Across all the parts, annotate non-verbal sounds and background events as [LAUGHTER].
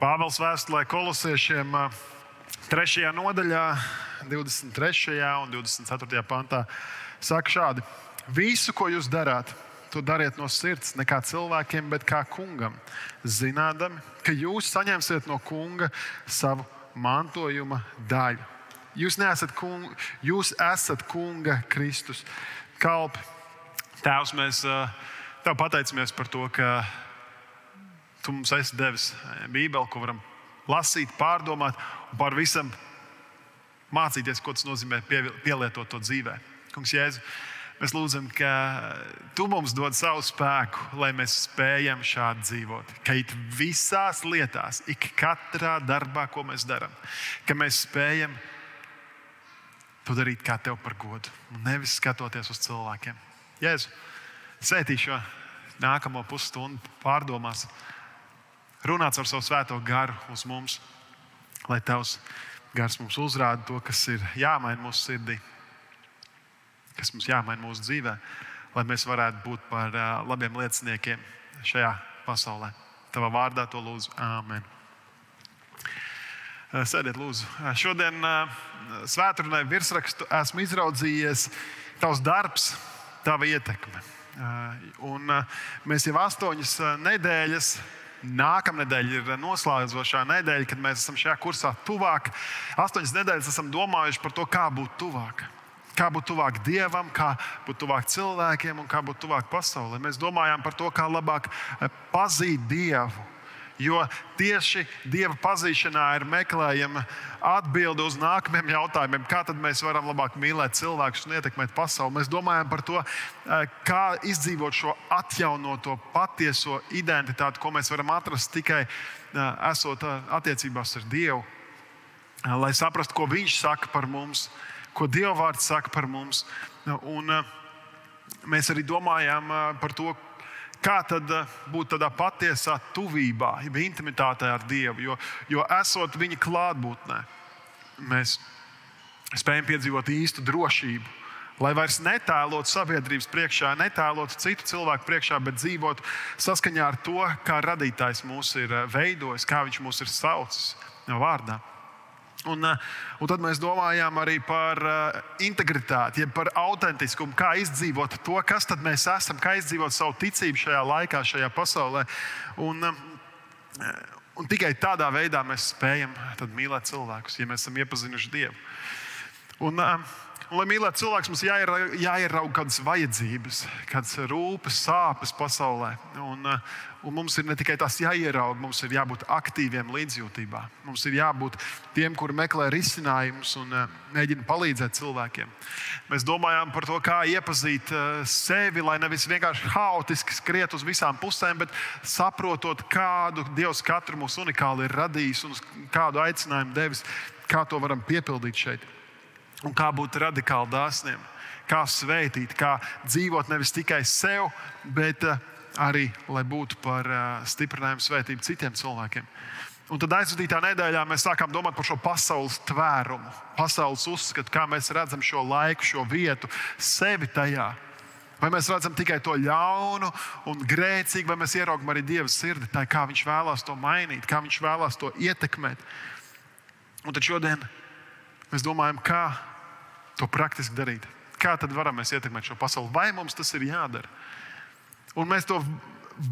Pāvils vēstulē kolosiešiem 3. nodaļā, 23. un 24. pantā saka šādi: Visu, ko jūs darāt, to dariet no sirds, ne kā cilvēkiem, bet kā kungam, zinādami, ka jūs saņemsiet no kunga savu mantojuma daļu. Jūs, kunga, jūs esat kunga Kristus kalpi. Tēvs, mēs tev pateicamies par to, ka tu mums esi devis Bībeli, ko varam lasīt, pārdomāt un par visam mācīties, ko tas nozīmē pielietot to dzīvē. Kungs, Jēzu, mēs lūdzam, ka tu mums dod savu spēku, lai mēs spējam šādi dzīvot. Ka it visās lietās, ik katrā darbā, ko mēs darām, ka mēs spējam to darīt kā tev par godu, nevis skatoties uz cilvēkiem. Jēzu, sētī šo nākamo pusstundu pārdomās runāts ar savu svēto garu uz mums, lai Tavs gars mums uzrāda to, kas ir jāmaina mūsu sirdī, kas mums jāmaina mūsu dzīvē, lai mēs varētu būt par labiem lieciniekiem šajā pasaulē. Tavā vārdā to lūdzu. Āmen. Sēdiet, lūdzu. Šodien svētdienai virsrakstu esmu izraudzījies. Tavs darbs, tava ietekme. Un mēs jau astoņas nedēļas Nākamnedēļ ir noslēdzošā nedēļa, kad mēs esam šajā kursā tuvāk. Astoņas nedēļas esam domājuši par to, kā būt tuvāk. Kā būt tuvāk dievam, kā būt tuvāk cilvēkiem un kā būt tuvāk pasaulē. Mēs domājām par to, kā labāk eh, pazīt dievu Jo tieši Dieva pazīšanā ir meklējama atbilde uz nākamajiem jautājumiem, kā mēs varam labāk mīlēt cilvēkus un ietekmēt pasauli. Mēs domājam par to, eh, kā izdzīvot šo atjaunoto patieso identitāti, ko mēs varam atrast tikai eh, esot eh, attiecībās ar Dievu. Lai saprastu, ko Viņš saka par mums, ko Dieva vārds saka par mums. Un, mēs arī domājam par to, Kā tad eh, būt tādā patiesā tuvībā, ja intimitātē ar Dievu? Jo, jo esot viņa klātbūtnē, mēs spējam piedzīvot īstu drošību. Lai vairs netēlotu sabiedrības priekšā, netēlotu citu cilvēku priekšā, bet dzīvotu saskaņā ar to, kā radītājs mūs ir eh, veidojis, kā viņš mūs ir saucis vārdā. Un, eh, un tad mēs domājām arī par uh, integritāti, par autentiskumu, kā izdzīvot to, kas mēs esam, kā izdzīvot savu ticību šajā laikā, šajā pasaulē. Un, uh, un tikai tādā veidā mēs spējam mīlēt cilvēkus, ja mēs esam iepazinuši Dievu. Un, uh, Un, lai mīlētu cilvēks, mums jāierauga, jāierauga kādas vajadzības, kādas rūpes, sāpes pasaulē. Un, uh, un mums ir ne tikai tas jāierauga, mums ir jābūt aktīviem līdzjūtībā. Mums ir jābūt tiem, kuri meklē risinājumus un uh, mēģina palīdzēt cilvēkiem. Mēs domājām par to, kā iepazīt uh, sevi, lai nevis vienkārši haotiski skriet uz visām pusēm, bet saprotot, kādu Dievs katru mūsu unikāli ir radījis un kādu aicinājumu devis, kā to varam piepildīt šeit un kā būt radikāli dāsniem, kā sveitīt, kā dzīvot nevis tikai sev, bet eh, arī lai būtu par eh, stiprinājumu svētību citiem cilvēkiem. Un tad aizvadītā nedēļā mēs sākām domāt par šo pasaules tvērumu, pasaules uzskatu, kā mēs redzam šo laiku, šo vietu, sevi tajā. Vai mēs redzam tikai to ļaunu un grēcīgu, vai mēs ieraugam arī Dieva sirdi, tā, kā Viņš vēlās to mainīt, kā Viņš vēlās to ietekmēt. Un tad šodien mēs domājam, kā to praktiski darīt. Kā tad varam mēs ietekmēt šo pasauli? Vai mums tas ir jādara? Un mēs to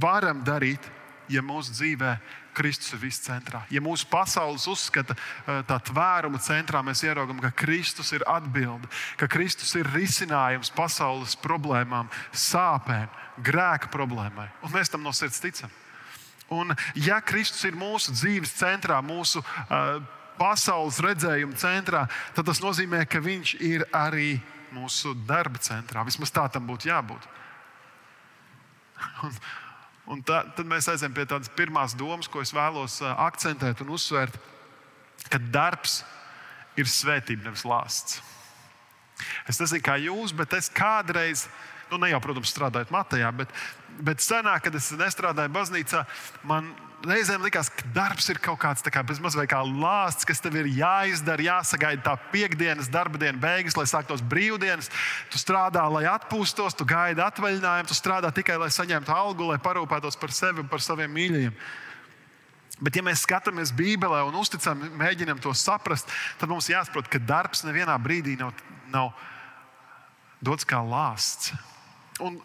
varam darīt, ja mūsu dzīvē Kristus ir viss centrā. Ja mūsu pasaules uzskata eh, tā tvēruma centrā, mēs ieraugām, ka Kristus ir atbilde, ka Kristus ir risinājums pasaules problēmām, sāpēm, grēka problēmai. Un mēs tam no sirds ticam. Un, ja Kristus ir mūsu dzīves centrā, mūsu uh, pasaules redzējuma centrā, tad tas nozīmē, ka viņš ir arī mūsu darba centrā. Vismaz tā tam būtu jābūt. Un, un tā, tad mēs aizējām pie tādas pirmās domas, ko es vēlos akcentēt un uzsvērt, ka darbs ir svētība, nevis lāsts. Es nezinu, kā jūs, bet es kādreiz, nu, ne jau, protams, strādājot Matejā, bet, bet senāk, kad es nestrādāju baznīcā, man reizēm likās, ka darbs ir kaut kāds kā bezmazliet kā lāsts, kas tev ir jāizdara, jāsagaida tā piekdienas, darba dienas beigas, lai sāktos brīvdienas. Tu strādā, lai atpūstos, tu gaidi atvaļinājumu, tu strādā tikai, lai saņemtu algu, lai parūpētos par sevi un par saviem mīļajiem. Bet, ja mēs skatāmies Bībelē un uzticam, mēģinam to saprast, tad mums jāsaprot, ka darbs nevienā brīdī nav, nav dots kā lāsts. Un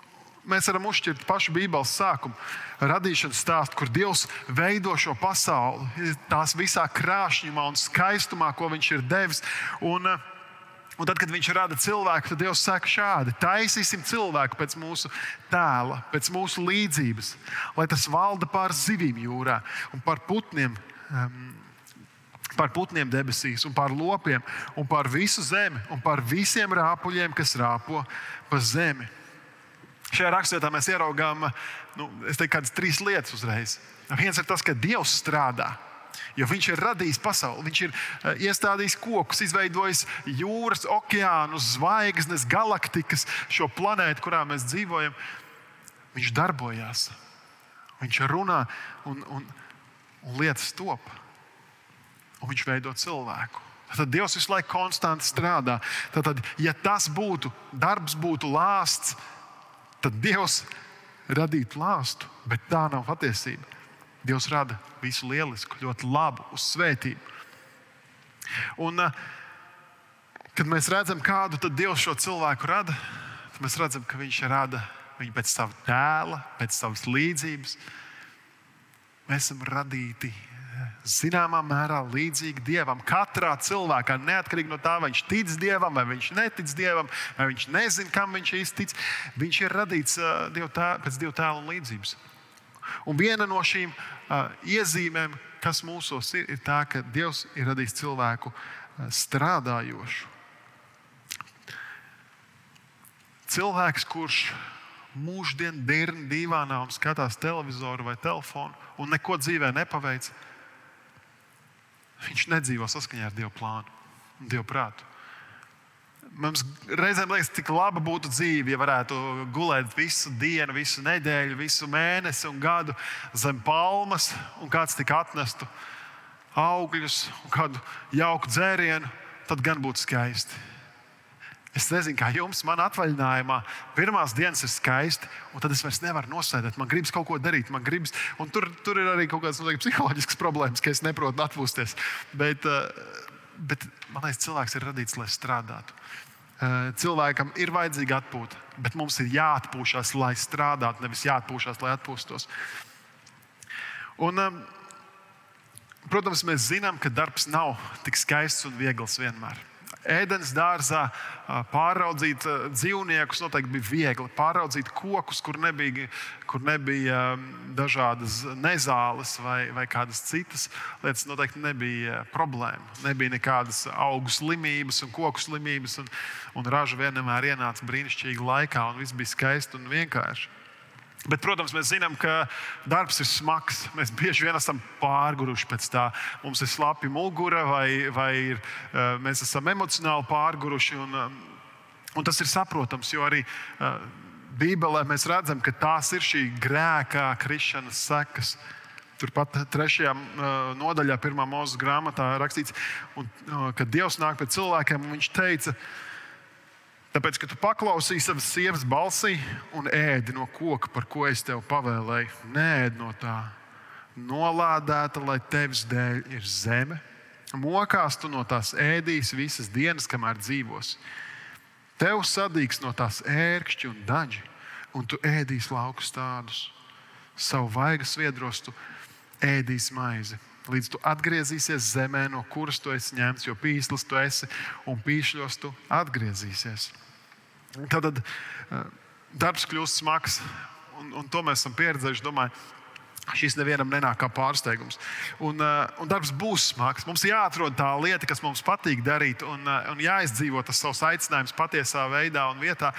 mēs varam uzšķirt pašu Bībeles sākumu, radīšanas stāstu, kur Dievs veido šo pasauli, tās visā krāšņumā un skaistumā, ko Viņš ir devis. Un, uh, Un tad, kad viņš rada cilvēku, tad Dievs saka šādi: taisīsim cilvēku pēc mūsu tēla, pēc mūsu līdzības, lai tas valda pār zivīm jūrā un pār putniem. Um, Par putniem debesīs, un par lopiem, un par visu zemi, un par visiem rāpuļiem, kas rāpo pa zemi. Šajā rakstā mēs ieraugām nu, teiktu, trīs lietas uzreiz. Viens ir tas, ka Dievs strādā. Jo viņš ir radījis pasauli, viņš ir uh, iestādījis kokus, izveidojis jūras, okeānus, zvaigznes, galaktikas, šo planētu, kurā mēs dzīvojam. Viņš darbojās, viņš runā un, un, un lietas top. Un viņš veido cilvēku. Tad Dievs visu laiku konstanti strādā. Tad, ja tas būtu, darbs būtu lāsts, tad Dievs radītu lāstu, bet tā nav patiesība. Dievs rada visu lielisku, ļoti labu, uz svētību. Un, eh, kad mēs redzam, kādu Dievs šo cilvēku rada, tad mēs redzam, ka Viņš rada viņu pēc sava tēla, pēc savas līdzības. Mēs esam radīti zināmā mērā līdzīgi Dievam. Katrā cilvēkā, neatkarīgi no tā, vai viņš tic Dievam, vai viņš netic Dievam, vai viņš nezina, kam viņš īsti tic, viņš ir radīts uh, Dieva tēla, pēc Dieva tēla līdzības. Un viena no šīm uh, iezīmēm, kas mūsos ir, ir tā, ka Dievs ir radījis cilvēku uh, strādājošu. Cilvēks, kurš mūždien dirna divānā un skatās televizoru vai telefonu un neko dzīvē nepaveic, viņš nedzīvo saskaņā ar Dieva plānu un Dieva prātu. Mums reizēm liekas, cik laba būtu dzīve, ja varētu gulēt visu dienu, visu nedēļu, visu mēnesi un gadu zem palmas, un kāds tik atnestu augļus un kādu jauku dzērienu, tad gan būtu skaisti. Es nezinu, kā jums, man atvaļinājumā, pirmās dienas ir skaisti, un tad es vairs nevaru nosēdēt. Man gribas kaut ko darīt, man gribas, un tur, tur ir arī kaut kādas nu, psiholoģiskas problēmas, ka es neprotu atpūsties. Bet, uh, bet man liekas, cilvēks ir radīts, lai strādātu. Eh, cilvēkam ir vajadzīga atpūta, bet mums ir jāatpūšas, lai strādātu, nevis jāatpūšas, lai atpūstos. Un, eh, protams, mēs zinām, ka darbs nav tik skaists un viegls vienmēr. Ēdienas dārzā pāraudzīt dzīvniekus noteikti bija viegli. Pāraudzīt kokus, kur nebija, kur nebija dažādas nezāles vai, vai kādas citas lietas, noteikti nebija problēma. Nebija nekādas augu slimības un koku slimības, un, un raža vienmēr ienāca brīnišķīgi laikā, un viss bija skaisti un vienkārši. Bet, protams, mēs zinām, ka darbs ir smags. Mēs bieži vien esam pārguruši pēc tā. Mums ir slapja mugura, vai, vai ir, eh, mēs esam emocionāli pārguruši. Un, eh, un tas ir saprotams, jo arī eh, Bībelē mēs redzam, ka tās ir šī grēkā krišanas sekas. Turpat trešajā nodaļā, pirmā mūža grāmatā rakstīts, un, ka Dievs nāk pie cilvēkiem viņš teica, ka Tāpēc, ka tu paklausīji savas sievas balsī un ēdi no koka, par ko es tev pavēlēju, nēd no tā. Nolādēta, lai tevis dēļ ir zeme. Mokās tu no tās ēdīs visas dienas, kamēr dzīvos. Tev sadīgs no tās ērkšķi un daži, un tu ēdīsi laukus tādus. Savu vaigas viedros tu ēdīsi maizi līdz tu atgriezīsies zemē, no kuras tu esi ņemts, jo pīslis tu esi un pīšļos tu atgriezīsies. Tad uh, darbs kļūst smags, un, un to mēs esam pieredzējuši. Domāju, Šis nevienam nenāk kā pārsteigums. Un, uh, un darbs būs smags. Mums jāatrod tā lieta, kas mums patīk darīt, un, uh, un jāizdzīvo tas savs aicinājums patiesā veidā un vietā.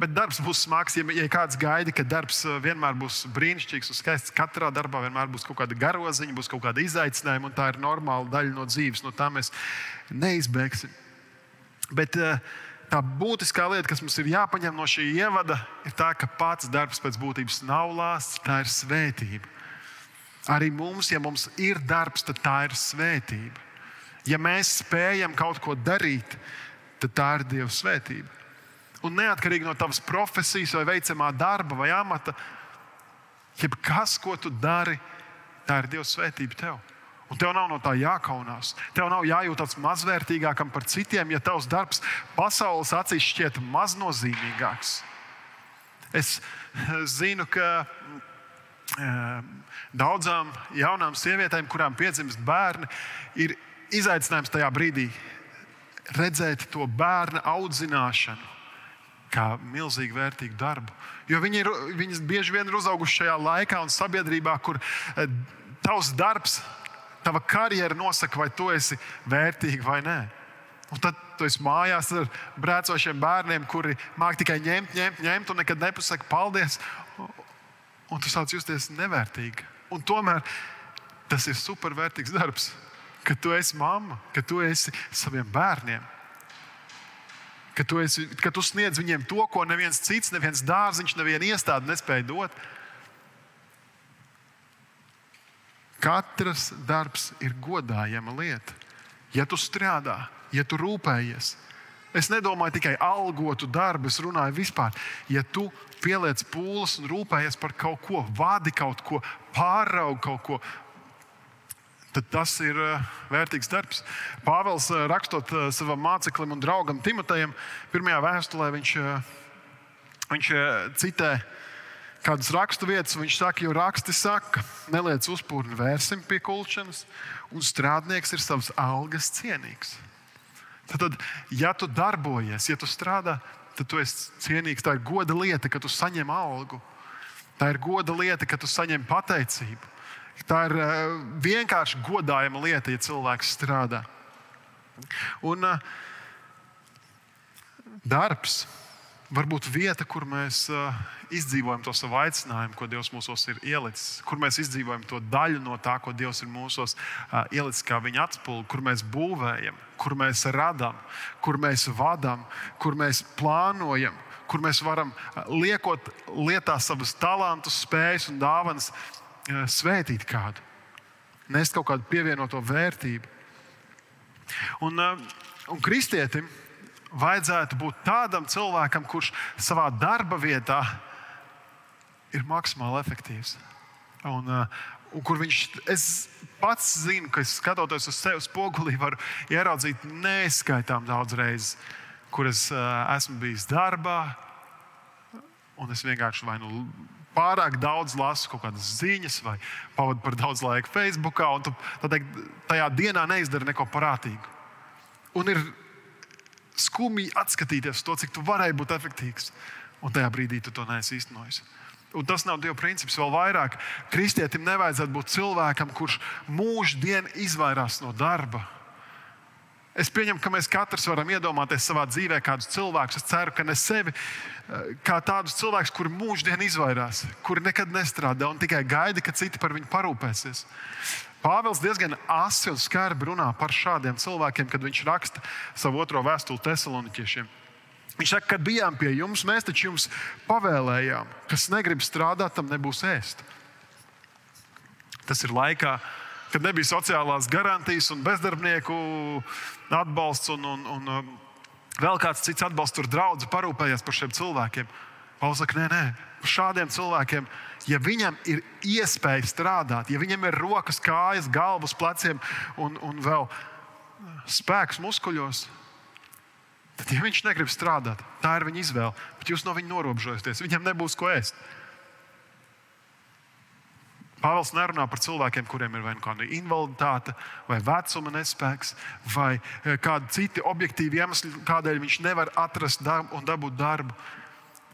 Bet darbs būs smags. Ja, ja kāds gaida, ka darbs uh, vienmēr būs brīnišķīgs un skaists, katrā darbā vienmēr būs kaut kāda garoziņa, būs kaut kāda izaicinājuma, un tā ir normāla daļa no dzīves. No tā mēs neizbēgsim. Bet uh, tā būtiskā lieta, kas mums ir jāpaņem no šī ievada, ir tā, ka pats darbs pēc būtības nav lāsts, tā ir svētība. Arī mums, ja mums ir darbs, tad tā ir svētība. Ja mēs spējam kaut ko darīt, tad tā ir Dieva svētība un neatkarīgi no tavas profesijas, vai veicamā darba vai amata, jebkas, ko tu dari, tā ir Dieva svētība tev. Un tev nav no tā jākaunās. Tev nav jājūtas mazvērtīgākam par citiem, ja tavs darbs pasaules acīs šķiet maznozīmīgāks. Es zinu, ka eh, daudzām jaunām sievietēm, kurām piedzimst bērni, ir izaicinājums tajā brīdī redzēt to bērnu audzināšanu kā milzīgi vērtīgu darbu. Jo viņi ir, viņas bieži vien ir uzauguši šajā laikā un sabiedrībā, kur eh, tavs darbs, tava karjera nosaka, vai tu esi vērtīga vai nē. Un tad tu esi mājās ar brēcošiem bērniem, kuri māk tikai ņemt, ņemt, ņemt un nekad nepasaka paldies. Un tu sāc justies nevērtīgi. Un tomēr tas ir supervērtīgs darbs, ka tu esi mamma, ka tu esi saviem bērniem ka tu, esi, ka tu sniedz viņiem to, ko neviens cits, neviens dārziņš, neviena iestāde nespēja dot. Katrs darbs ir godājama lieta. Ja tu strādā, ja tu rūpējies, es nedomāju tikai algotu darbu, es runāju vispār. Ja tu pieliec pūles un rūpējies par kaut ko, vadi kaut ko, pāraugi kaut ko, tad tas ir eh, vērtīgs darbs. Pāvils eh, rakstot eh, savam māceklim un draugam Timotejam, pirmajā vēstulē viņš, viņš citē kādas rakstu vietas. Viņš saka, jo raksti saka, neliec uzpūri vērsim pie kulšanas, un strādnieks ir savas algas cienīgs. Tad, ja tu darbojies, ja tu strādā, tad tu esi cienīgs. Tā ir goda lieta, ka tu saņem algu. Tā ir goda lieta, ka tu saņem pateicību. Tā ir eh, vienkārši godājama lieta, ja cilvēks strādā. Un uh, darbs. Var būt vieta, kur mēs uh, izdzīvojam to savu aicinājumu, ko Dievs mūsos ir ielicis, kur mēs izdzīvojam to daļu no tā, ko Dievs ir mūsos ielicis kā viņa atspūga, kur mēs būvējam, kur mēs radām, kur mēs vadām, kur mēs plānojam, kur mēs varam liekot lietā savus talantus, spējas un dāvanas svētīt kādu, nest kaut kādu pievienoto vērtību. Un, un kristietim vajadzētu būt tādam cilvēkam, kurš savā darba vietā ir maksimāli efektīvs. Un, un kur viņš, es pats zinu, ka skatoties uz sevi spogulī, varu ieraudzīt neskaitām daudz reizes, kur es esmu bijis darbā, un es vienkārši vai nu pārāk daudz lasu kaut kādas ziņas, vai pavadu par daudz laika Facebook, un tu teikt, tajā dienā neizdari neko parātīgu. Un ir skumji atskatīties to, cik tu varēji būt efektīvs, un tajā brīdī tu to neesi īstenojis. Un tas nav Dieva princips. Vēl vairāk kristietim nevajadzētu būt cilvēkam, kurš mūždien izvairās no darba Es pieņemu, ka mēs katrs varam iedomāties savā dzīvē kādus cilvēkus. Es ceru, ka ne sevi eh, kā tādus cilvēkus, kuri mūždien izvairās, kuri nekad nestrādā un tikai gaida, ka citi par viņu parūpēsies. Pāvils diezgan asi un skarbi runā par šādiem cilvēkiem, kad viņš raksta savu otro vēstuli Thessaloniķiešiem. Viņš saka, kad bijām pie jums, mēs taču jums pavēlējām, kas negrib strādāt, tam nebūs ēst. Tas ir laikā, kad kad nebija sociālās garantijas un bezdarbnieku atbalsts un, un, un um, vēl kāds cits atbalsts, tur draugs parūpējies par šiem cilvēkiem. Pāvils saka, nē, nē, šādiem cilvēkiem, ja viņam ir iespēja strādāt, ja viņam ir rokas, kājas, galvas, pleciem un, un vēl spēks muskuļos, tad, ja viņš negrib strādāt, tā ir viņa izvēle. Bet jūs no viņa norobežojaties, viņam nebūs ko ēst. Pāvils nerunā par cilvēkiem, kuriem ir vai nu kāda invaliditāte, vai vecuma nespēks, vai eh, kādi citi objektīvi iemesli, kādēļ viņš nevar atrast darbu un dabūt darbu.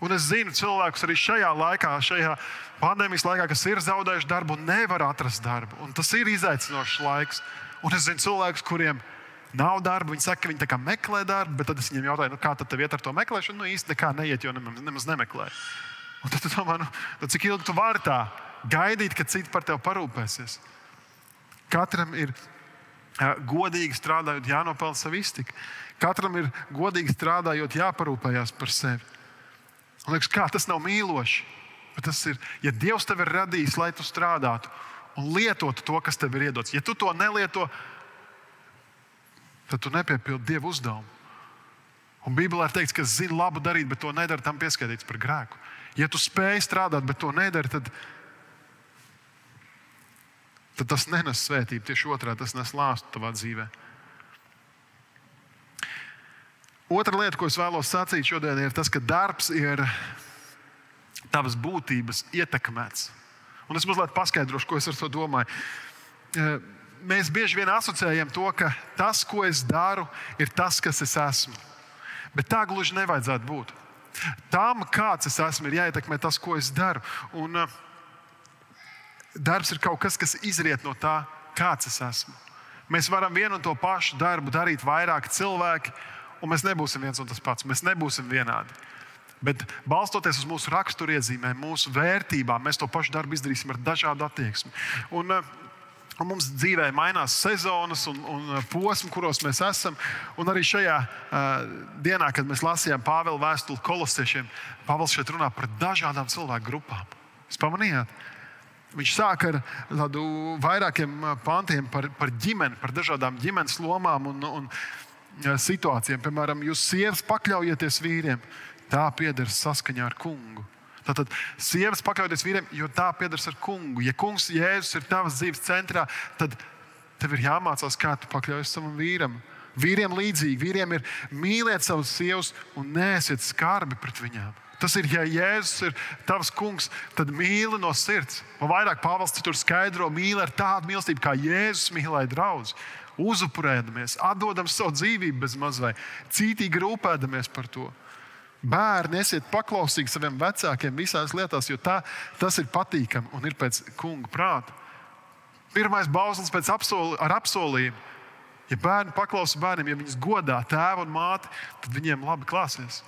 Un es zinu cilvēkus arī šajā laikā, šajā pandēmijas laikā, kas ir zaudējuši darbu un nevar atrast darbu. Un tas ir izaicinošs laiks. Un es zinu cilvēkus, kuriem nav darba. Viņi saka, ka viņi meklē darbu, bet tad es viņiem jautāju, nu, kā tad iet ar to meklēšanu. Nu, īsti nekā neiet, jo nemaz, nemeklē. Un tad tu domā, nu, nu, cik ilgi tu vari tā? Gaidīt, ka citi par tevi parūpēsies. Katram ir godīgi strādājot, jānopelna savu iztiku. Katram ir godīgi strādājot, jāparūpējas par sevi. Man liekas, kā tas nav mīloši. Bet tas ir, ja Dievs tev ir radījis, lai tu strādātu un lietotu to, kas tev ir iedots. Ja tu to nelieto, tad tu nepiepildi Dieva uzdevumu. Un Bībelē ir teikts, ka zini labu darīt, bet to nedara, tam pieskaitīts par grēku. Ja tu spēj strādāt, bet to nedari, tad tad tas nenes svētību. Tieši otrādi tas nes lāstu tavā dzīvē. Otra lieta, ko es vēlos sacīt šodien, ir tas, ka darbs ir tavas būtības ietekmēts. Un es mazliet paskaidrošu, ko es ar to domāju. Eh, mēs bieži vien asociējam to, ka tas, ko es daru, ir tas, kas es esmu. Bet tā gluži nevajadzētu būt. Tam, kāds es esmu, ir jāietekmē tas, ko es daru. Un, uh, darbs ir kaut kas, kas izriet no tā, kāds es esmu. Mēs varam vienu un to pašu darbu darīt vairāk cilvēki, un mēs nebūsim viens un tas pats. Mēs nebūsim vienādi. Bet balstoties uz mūsu raksturiezīmēm, mūsu vērtībām, mēs to pašu darbu izdarīsim ar dažādu attieksmi. Un, uh, Un mums dzīvē mainās sezonas un, un posmi, kuros mēs esam. Un arī šajā uh, dienā, kad mēs lasījām Pāvila vēstuli kolosiešiem, Pāvils šeit runā par dažādām cilvēku grupām. Jūs pamanījāt? Viņš sāk ar tādu vairākiem pantiem par, par ģimeni, par dažādām ģimenes lomām un, un situācijām. Piemēram, jūs sievas pakļaujieties vīriem, tā pieder saskaņā ar kungu. Tātad sievas pakļauties vīriem, jo tā piedars ar kungu. Ja kungs Jēzus ir tavas dzīves centrā, tad tev ir jāmācās, kā tu pakļaujies savam vīram. Vīriem līdzīgi, vīriem ir mīliet savus sievas un nēsiet skarbi pret viņām. Tas ir, ja Jēzus ir tavs kungs, tad mīli no sirds. Un vairāk Pāvils tur skaidro, mīli ar tādu mīlestību, kā Jēzus mīlēja draugus. Uzupurēdamies, atdodam savu dzīvību bez mazliet, cītīgi rūpēdamies par to. Bērni, esiet paklausīgi saviem vecākiem visās lietās, jo tā, tas ir patīkami un ir pēc kunga prāta. Pirmais bauslis pēc apsoli, ar apsolījumu. Ja bērni paklausa bērniem, ja viņus godā tēvu un māti, tad viņiem labi klāsies.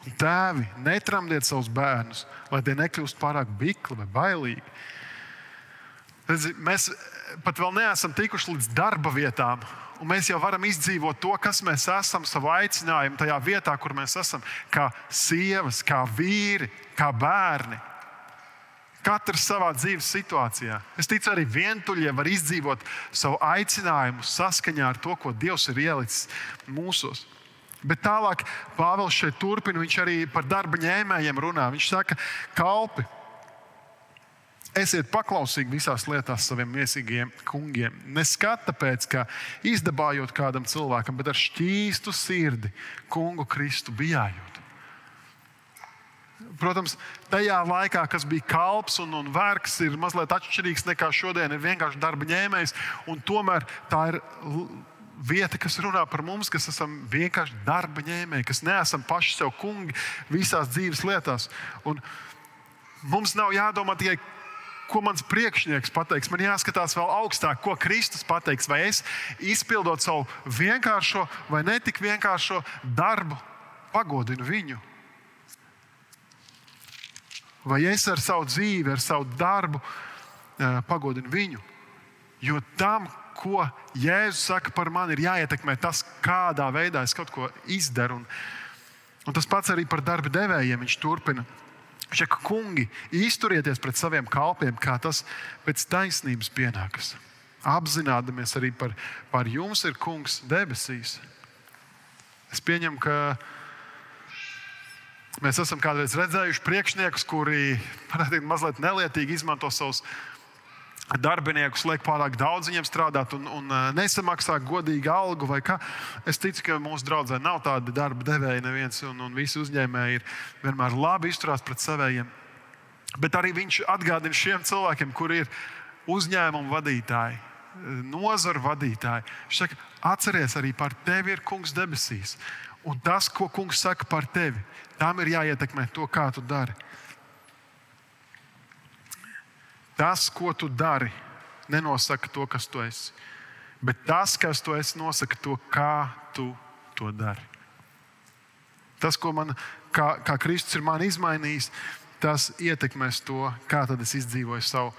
Tēvi, netramdiet savus bērnus, lai tie nekļūst pārāk bikli vai bailīgi. Mēs pat vēl neesam tikuši līdz darba vietām, un mēs jau varam izdzīvot to, kas mēs esam, savu aicinājumu tajā vietā, kur mēs esam, kā sievas, kā vīri, kā bērni. Katrs savā dzīves situācijā. Es ticu, arī vientuļie var izdzīvot savu aicinājumu saskaņā ar to, ko Dievs ir ielicis mūsos. Bet tālāk Pāvils šeit turpina, viņš arī par darba ņēmējiem runā. Viņš saka, kalpi, Esiet paklausīgi visās lietās saviem mīlestīgiem kungiem. Neskat tāpēc, ka izdabājot kādam cilvēkam, bet ar šķīstu sirdi kungu Kristu bijājot. Protams, tajā laikā, kas bija kalps un, un vergs, ir mazliet atšķirīgs nekā šodien. Ir vienkārši darba ņēmējs, un tomēr tā ir vieta, kas runā par mums, kas esam vienkārši darba ņēmēji, kas neesam paši sev kungi visās dzīves lietās. Un mums nav jādomā tikai ko mans priekšnieks pateiks. Man jāskatās vēl augstāk, ko Kristus pateiks. Vai es izpildot savu vienkāršo vai netik vienkāršo darbu, pagodinu viņu. Vai es ar savu dzīvi, ar savu darbu eh, pagodinu viņu. Jo tam, ko Jēzus saka par mani, ir jāietekmē tas, kādā veidā es kaut ko izdaru. Un, un tas pats arī par darba devējiem. Viņš turpina Viņš saka, kungi, izturieties pret saviem kalpiem, kā tas pēc taisnības pienākas. Apzināmies arī par, par jums, ir kungs debesīs. Es pieņemu, ka mēs esam kādreiz redzējuši priekšniekus, kuri teikt, mazliet nelietīgi izmanto savus darbiniekus liek pārāk daudz viņiem strādāt un, un uh, nesamaksā godīgu algu. Es ticu, ka mūsu draudzē nav tāda darba devēja neviens, un, un visi uzņēmēji ir vienmēr labi izturās pret saviem. Bet arī viņš atgādina šiem cilvēkiem, kuri ir uzņēmumu vadītāji, nozaru vadītāji. Viņš saka, atcerieties, arī par tevi ir kungs debesīs. Un tas, ko kungs saka par tevi, tam ir jāietekmē to, kā tu dari. Tas, ko tu dari, nenosaka to, kas tu esi. Bet tas, kas tu esi, nosaka to, kā tu to dari. Tas, ko man, kā, kā Kristus ir man izmainījis, tas ietekmēs to, kā es izdzīvoju savu,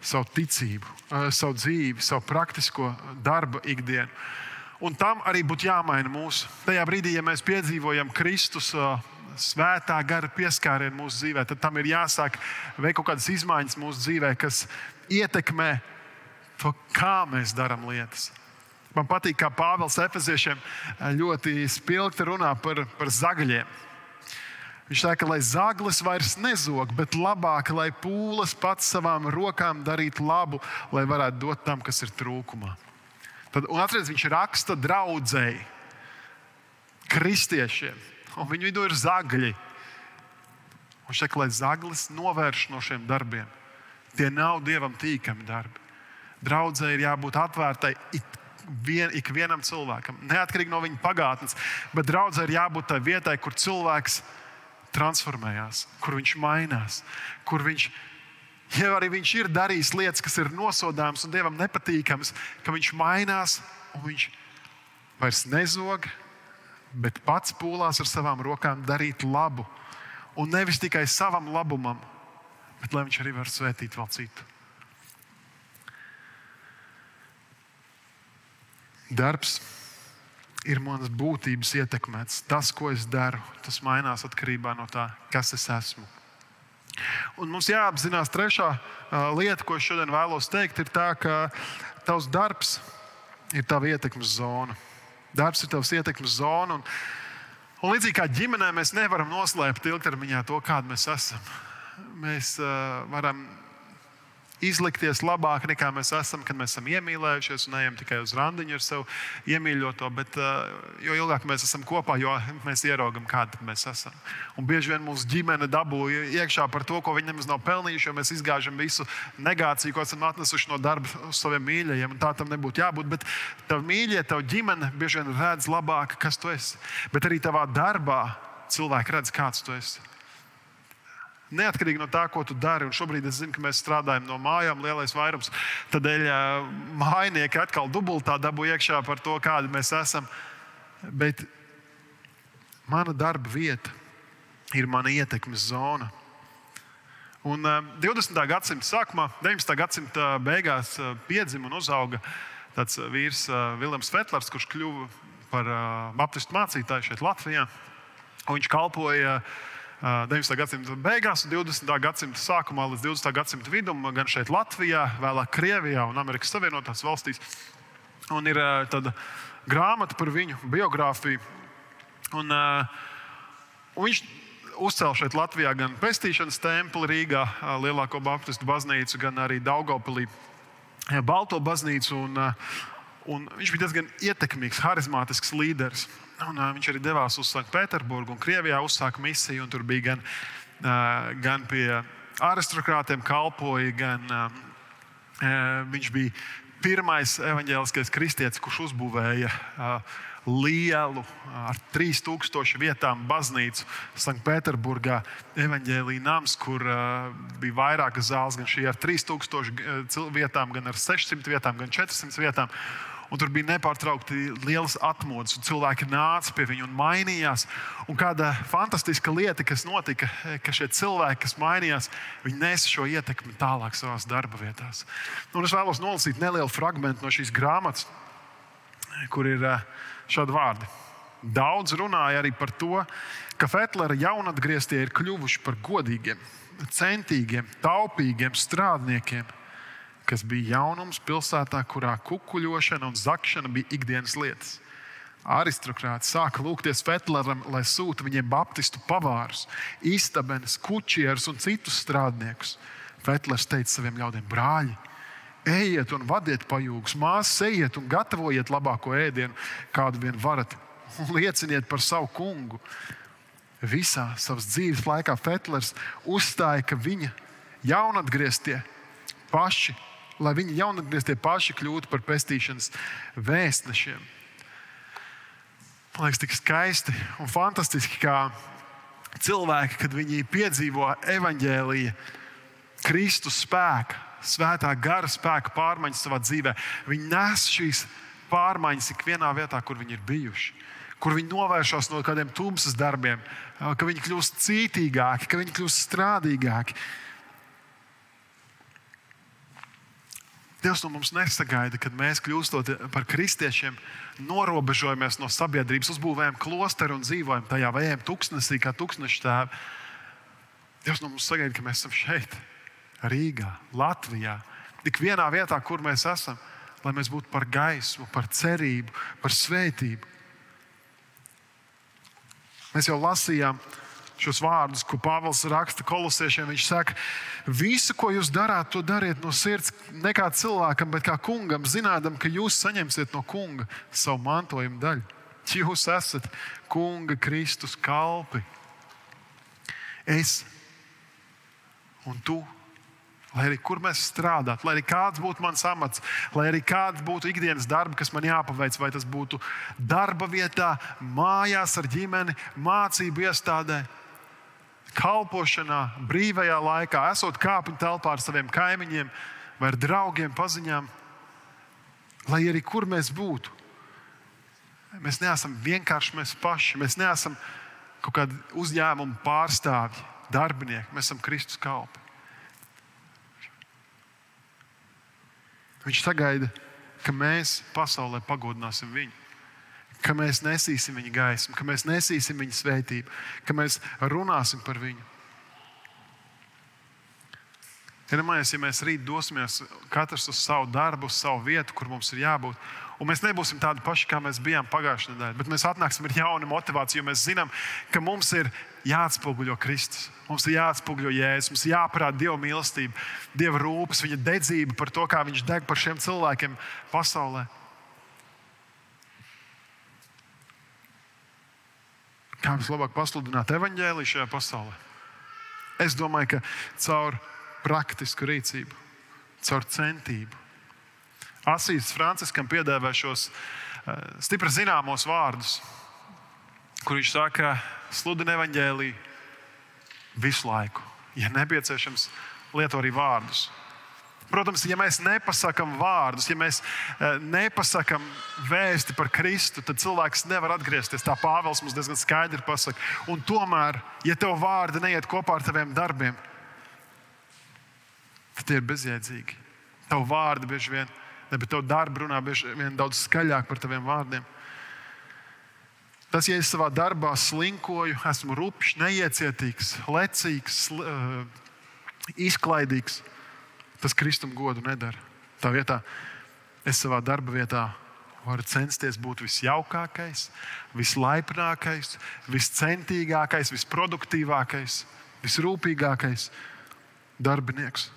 savu ticību, eh, savu dzīvi, savu praktisko darbu ikdienu. Un tam arī būtu jāmaina mūsu. Tajā brīdī, ja mēs piedzīvojam Kristus svētā gara pieskārienu mūsu dzīvē, tad tam ir jāsāk veikt kaut kādas izmaiņas mūsu dzīvē, kas ietekmē to, kā mēs darām lietas. Man patīk, kā Pāvils Efeziešiem ļoti spilgti runā par, par zagaļiem. Viņš saka, lai zaglis vairs nezog, bet labāk, lai pūles pats savām rokām darītu labu, lai varētu dot tam, kas ir trūkumā. Tad, un atcerieties, viņš raksta draudzēji, kristiešiem, un viņu vidū ir zagļi. Viņš saka, lai zaglis novērš no šiem darbiem. Tie nav dievam tīkami darbi. Draudzē ir jābūt atvērtai vien, ikvienam cilvēkam, neatkarīgi no viņa pagātnes, bet draudzē ir jābūt tai vietai, kur cilvēks transformējās, kur viņš mainās, kur viņš ja arī viņš ir darījis lietas, kas ir nosodāmas un dievam nepatīkamas, ka viņš mainās un viņš vairs nezog, bet pats pūlās ar savām rokām darīt labu. Un nevis tikai savam labumam, bet lai viņš arī var svētīt vēl citu. Darbs ir manas būtības ietekmēts. Tas, ko es daru, tas mainās atkarībā no tā, kas es esmu. Un mums jāapzinās trešā lieta, ko es šodien vēlos teikt, ir tā, ka tavs darbs ir tava ietekmes zona. Darbs ir tavs ietekmes zona. Un, un līdzīgi kā ģimenē, mēs nevaram noslēpt ilgtermiņā to, kāda mēs esam. Mēs uh, varam izlikties labāk nekā mēs esam, kad mēs esam iemīlējušies un ejam tikai uz randiņu ar sevi iemīļoto. Bet uh, jo ilgāk mēs esam kopā, jo [LAUGHS] mēs ieraugam, kāda mēs esam. Un bieži vien mūsu ģimene dabūja iekšā par to, ko viņi nemaz nav pelnījuši, jo mēs izgāžam visu negāciju, ko esam atnesuši no darba uz saviem mīļajiem. Tā tam nebūtu jābūt. Bet tavi mīļie, tavu ģimene bieži vien redz labāk, kas tu esi. Bet arī tavā darbā cilvēki redz, kāds tu esi. Neatkarīgi no tā, ko tu dari, un šobrīd es zinu, ka mēs strādājam no mājām, lielais vairums. Tādēļ mājnieki atkal dubultā dabū iekšā par to, kādi mēs esam. Bet mana darba vieta ir mana ietekmes zona. Un 20. gadsimta sākumā, 19. gadsimta beigās piedzima un uzauga tāds vīrs Vilnius Fetlers, kurš kļuva par baptistu mācītāju šeit Latvijā. Un viņš kalpoja uh, 19. gadsimta beigās un 20. gadsimta sākumā līdz 20. gadsimta vidum, gan šeit, Latvijā, vēlāk Krievijā un Amerikas Savienotās valstīs. Un ir tāda grāmata par viņu biogrāfiju. Un, un viņš uzcēla šeit Latvijā gan pestīšanas templi Rīgā, lielāko baptistu baznīcu, gan arī Daugopilī, Balto baznīcu. Un, un viņš bija diezgan ietekmīgs, harizmātisks līderis. Un, uh, viņš arī devās uz Sanktpēterburgu un Krievijā uzsāka misiju. Tur bija gan, uh, gan pie aristokrātiem kalpoja, gan uh, viņš bija pirmais evaņģēliskais kristietis, kurš uzbūvēja uh, lielu, ar 3000 vietām baznīcu Sanktpēterburgā, evaņģēlīja nams, kur uh, bija vairākas zāles, gan šī ar 3000 vietām, gan ar 600 vietām, gan 400 vietām. Un tur bija nepārtraukti liels atmodas, un cilvēki nāca pie viņa un mainījās. Un kāda fantastiska lieta, kas notika, ka šie cilvēki, kas mainījās, viņi nesa šo ietekmi tālāk savā darba vietās. Un es vēlos nolasīt nelielu fragment no šīs grāmatas, kur ir eh, šādi vārdi. Daudz runāja arī par to, ka Fetlera jaunatgrieztie ir kļuvuši par godīgiem, centīgiem, taupīgiem strādniekiem kas bija jaunums pilsētā, kurā kukuļošana un zakšana bija ikdienas lietas. Aristokrāti sāka lūgties Fetleram, lai sūta viņiem baptistu pavārus, istabenes, kučierus un citus strādniekus. Fetlers teica saviem ļaudīm: brāļi, ejiet un vadiet pajūgus, māsas, ejiet un gatavojiet labāko ēdienu, kādu vien varat, un lieciniet par savu kungu. Visā savas dzīves laikā Fetlers uzstāja, ka viņa jaunatgrieztie paši lai viņi jaunatgrieztie paši kļūtu par pestīšanas vēstnešiem. Man liekas, tik skaisti un fantastiski, kā cilvēki, kad viņi piedzīvo evaņģēlīju, Kristus spēku, svētā gara spēka pārmaiņas savā dzīvē, viņi nes šīs pārmaiņas ikvienā vietā, kur viņi ir bijuši. Kur viņi novēršas no kādiem tumsas darbiem, ka viņi kļūst cītīgāki, ka viņi kļūst strādīgāki, Dievs no mums nesagaida, kad mēs kļūstot par kristiešiem, norobežojamies no sabiedrības, uzbūvējam klosteru un dzīvojam tajā, vai ejam tuksnesī, kā tūkstoši tēvi. Dievs no mums sagaida, ka mēs esam šeit, Rīgā, Latvijā, tik vienā vietā, kur mēs esam, lai mēs būtu par gaismu, par cerību, par svētību. Mēs jau lasījām šos vārdus, ko Pāvils raksta kolosiešiem. Viņš saka, visu, ko jūs darāt, to dariet no sirds, ne kā cilvēkam, bet kā kungam, zinādam, ka jūs saņemsiet no kunga savu mantojumu daļu. Jūs esat kunga Kristus kalpi. Es un tu Lai arī kur mēs strādātu, lai arī kāds būtu mans amats, lai arī kāds būtu ikdienas darbi, kas man jāpaveic, vai tas būtu darba vietā, mājās ar ģimeni, mācību iestādē, kalpošanā, brīvajā laikā, esot kāpņu telpā ar saviem kaimiņiem vai ar draugiem, paziņām, lai arī kur mēs būtu. Mēs neesam vienkārši mēs paši, mēs neesam kaut kādi uzņēmumu pārstāvji, darbinieki, mēs esam Kristus kalpi. Viņš sagaida, ka mēs pasaulē pagodināsim viņu, ka mēs nesīsim viņa gaismu, ka mēs nesīsim viņa svētību, ka mēs runāsim par viņu. Iedomājieties, ja mēs rīt dosimies katrs uz savu darbu, uz savu vietu, kur mums ir jābūt, Un mēs nebūsim tādi paši, kā mēs bijām pagājušajā nedēļā, bet mēs atnāksim ar jaunu motivāciju, jo mēs zinām, ka mums ir jāatspoguļo Kristus. Mums ir jāatspoguļo Jēzus, mums ir jāparāda Dieva mīlestība, Dieva rūpes, Viņa dedzība par to, kā Viņš deg par šiem cilvēkiem pasaulē. Kā mums labāk pasludināt evaņģēliju šajā pasaulē? Es domāju, ka caur praktisku rīcību, caur centību Asīs Franciskam piedāvā šos eh, stipri zināmos vārdus, kur viņš saka, sludini evaņģēlīju visu laiku. Ja nepieciešams, lieto arī vārdus. Protams, ja mēs nepasakām vārdus, ja mēs eh, nepasakām vēsti par Kristu, tad cilvēks nevar atgriezties. Tā Pāvils mums diezgan skaidri pasaka. Un tomēr, ja tev vārdi neiet kopā ar taviem darbiem, tad tie ir bezjēdzīgi. Tavu vārdi bieži vien Ne, bet tev darba runā bieži vien daudz skaļāk par taviem vārdiem. Tas, ja es savā darbā slinkoju, esmu rupšs, neiecietīgs, lecīgs, uh, izklaidīgs, tas Kristum godu nedara. Tā vietā es savā darba vietā varu censties būt visjaukākais, vislaipnākais, viscentīgākais, visproduktīvākais, visrūpīgākais darbinieks.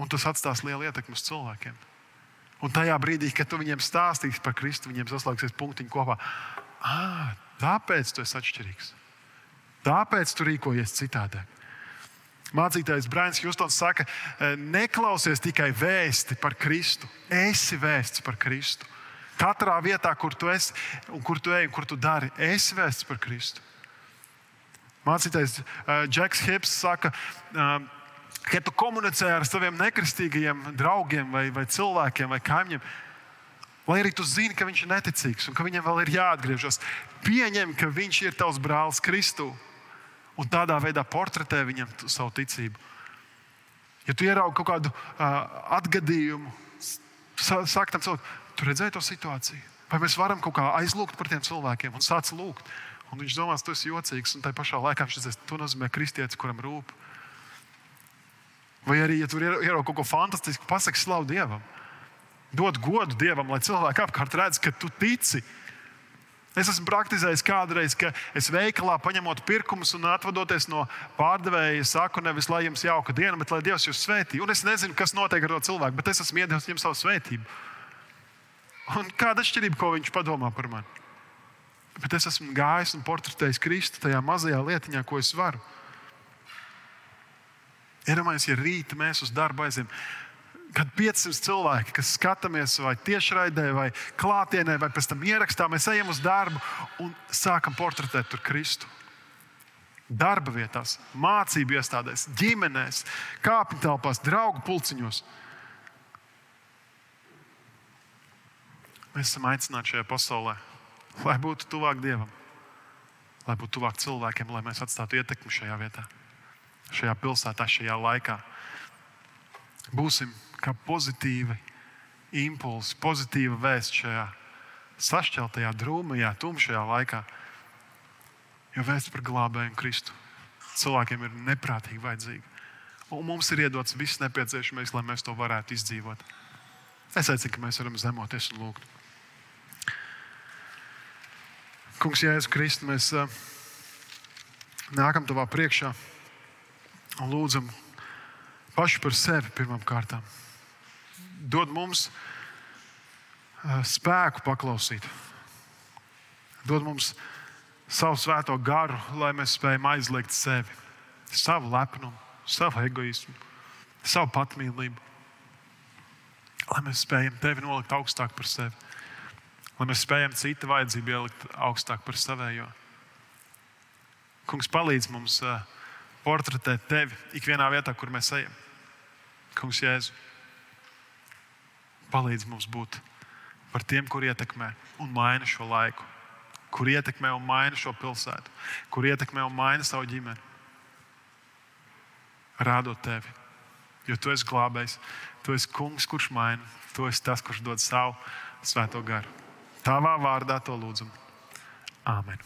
Un tas atstās lielu ietekmi uz cilvēkiem. Un tajā brīdī, kad tu viņiem stāstīsi par Kristu, viņiem saslēgsies punktiņi kopā. Ah, tāpēc tu esi atšķirīgs. Tāpēc tu rīkojies citādāk. Mācītājs Brains Justons saka, e, neklausies tikai vēsti par Kristu. Esi vēsts par Kristu. Katrā vietā, kur tu esi, un kur tu ej, un kur tu dari, esi vēsts par Kristu. Mācītājs Džeks uh, Hips saka, uh, Kad tu komunicē ar saviem nekristīgajiem draugiem, vai, vai cilvēkiem, vai kaimiņiem, lai arī tu zini, ka viņš ir neticīgs un ka viņam vēl ir jāatgriežas, pieņem, ka viņš ir tavs brālis Kristū un tādā veidā portretē viņam savu ticību. Ja tu ieraugi kaut kādu uh, atgadījumu, saka tam cilvēkam, tu redzēji to situāciju. Vai mēs varam kaut kā aizlūgt par tiem cilvēkiem un sākt lūgt? Un viņš domās, tu esi jocīgs, un tajā pašā laikā viņš teiks, tu nozīmē kristietis, kuram rūp. Vai arī, ja tur ierauga kaut ko fantastisku, pasaki slavu Dievam. Dod godu Dievam, lai cilvēki apkārt redz, ka tu tici. Es esmu praktizējis kādreiz, ka es veikalā paņemot pirkumus un atvadoties no pārdevēja, saku, nevis lai jums jauka diena, bet lai Dievs jūs svētī. Un es nezinu, kas notiek ar to cilvēku, bet es esmu iedevis viņam savu svētību. Un kāda atšķirība, ko viņš padomā par mani? Bet es esmu gājis un portretējis Kristu tajā mazajā lietiņā, ko es varu. Iedomājieties, ja rīt mēs uz darbu aizjām. Kad 500 cilvēki, kas skatāmies vai tiešraidē, vai klātienē, vai pēc tam ierakstā, mēs ejam uz darbu un sākam portretēt tur Kristu. Darba vietās, mācību iestādēs, ģimenēs, kāpņu telpās, draugu pulciņos. Mēs esam aicināti šajā pasaulē, lai būtu tuvāk Dievam, lai būtu tuvāk cilvēkiem, lai mēs atstātu ietekmi šajā vietā šajā pilsētā, šajā laikā. Būsim kā pozitīvi impulsi, pozitīva vēsts šajā sašķeltajā, drūmajā, tumšajā laikā. Jo vēsts par glābēju Kristu cilvēkiem ir neprātīgi vajadzīga. Un mums ir iedots viss nepieciešamais, lai mēs to varētu izdzīvot. Es aicinu, ka mēs varam zemoties un lūgt. Kungs, Jēzus Kristus, mēs. Uh, nākam tavā priekšā un lūdzam paši par sevi pirmām kārtām. Dod mums spēku paklausīt. Dod mums savu svēto garu, lai mēs spējam aizliegt sevi, savu lepnumu, savu egoismu, savu patmīlību. Lai mēs spējam tevi nolikt augstāk par sevi, lai mēs spējam citu vajadzību ielikt augstāk par savējo. Kungs palīdz mums portretēt tevi ikvienā vietā, kur mēs ejam. Kungs, Jēzu, palīdz mums būt par tiem, kur ietekmē un maina šo laiku kur ietekmē un maina šo pilsētu, kur ietekmē un maina savu ģimeni. Rādot tevi, jo tu esi glābējs, tu esi kungs, kurš maina, tu esi tas, kurš dod savu svēto garu. Tavā vārdā to lūdzam. Āmen!